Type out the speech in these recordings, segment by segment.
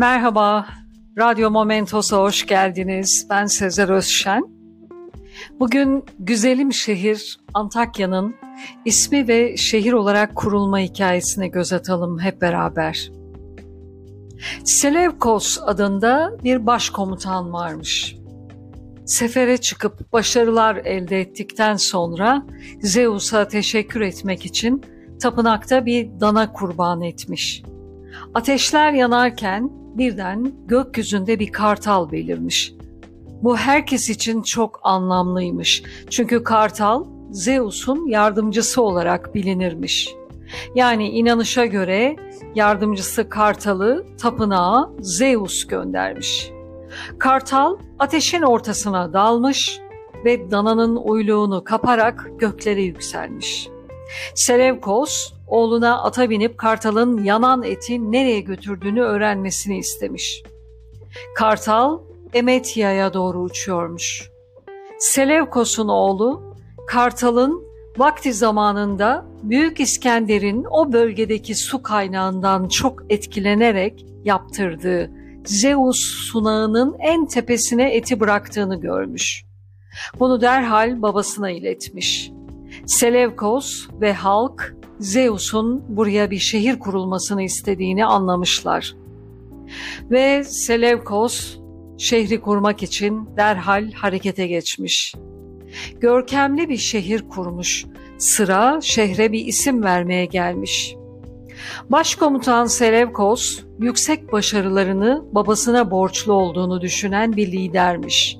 Merhaba, Radyo Momentos'a hoş geldiniz. Ben Sezer Özşen. Bugün güzelim şehir Antakya'nın ismi ve şehir olarak kurulma hikayesine göz atalım hep beraber. Selevkos adında bir başkomutan varmış. Sefere çıkıp başarılar elde ettikten sonra Zeus'a teşekkür etmek için tapınakta bir dana kurban etmiş. Ateşler yanarken birden gökyüzünde bir kartal belirmiş. Bu herkes için çok anlamlıymış. Çünkü kartal Zeus'un yardımcısı olarak bilinirmiş. Yani inanışa göre yardımcısı Kartal'ı tapınağa Zeus göndermiş. Kartal ateşin ortasına dalmış ve dananın uyluğunu kaparak göklere yükselmiş. Selevkos oğluna ata binip kartalın yanan eti nereye götürdüğünü öğrenmesini istemiş. Kartal Emetya'ya doğru uçuyormuş. Selevkos'un oğlu kartalın vakti zamanında Büyük İskender'in o bölgedeki su kaynağından çok etkilenerek yaptırdığı Zeus sunağının en tepesine eti bıraktığını görmüş. Bunu derhal babasına iletmiş. Selevkos ve halk Zeus'un buraya bir şehir kurulmasını istediğini anlamışlar. Ve Selevkos şehri kurmak için derhal harekete geçmiş. Görkemli bir şehir kurmuş. Sıra şehre bir isim vermeye gelmiş. Başkomutan Selevkos yüksek başarılarını babasına borçlu olduğunu düşünen bir lidermiş.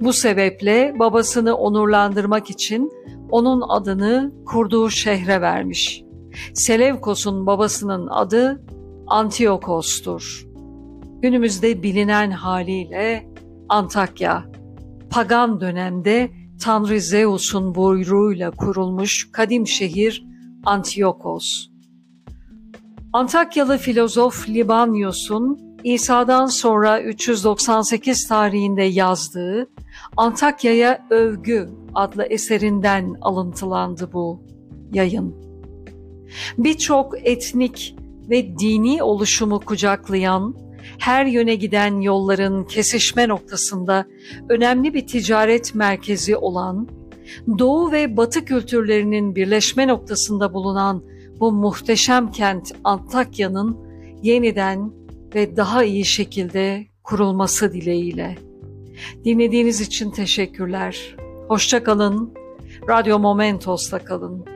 Bu sebeple babasını onurlandırmak için onun adını kurduğu şehre vermiş. Selevkos'un babasının adı Antiyokos'tur. Günümüzde bilinen haliyle Antakya, pagan dönemde Tanrı Zeus'un buyruğuyla kurulmuş kadim şehir Antiyokos. Antakyalı filozof Libanius'un İsa'dan sonra 398 tarihinde yazdığı Antakya'ya Övgü adlı eserinden alıntılandı bu yayın. Birçok etnik ve dini oluşumu kucaklayan, her yöne giden yolların kesişme noktasında önemli bir ticaret merkezi olan, Doğu ve Batı kültürlerinin birleşme noktasında bulunan bu muhteşem kent Antakya'nın yeniden ve daha iyi şekilde kurulması dileğiyle. Dinlediğiniz için teşekkürler. Hoşça kalın. Radyo Momentos'ta kalın.